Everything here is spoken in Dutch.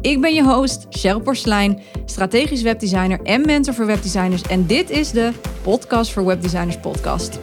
Ik ben je host, Cheryl Porslein, strategisch webdesigner en mentor voor webdesigners. En dit is de Podcast voor Webdesigners podcast.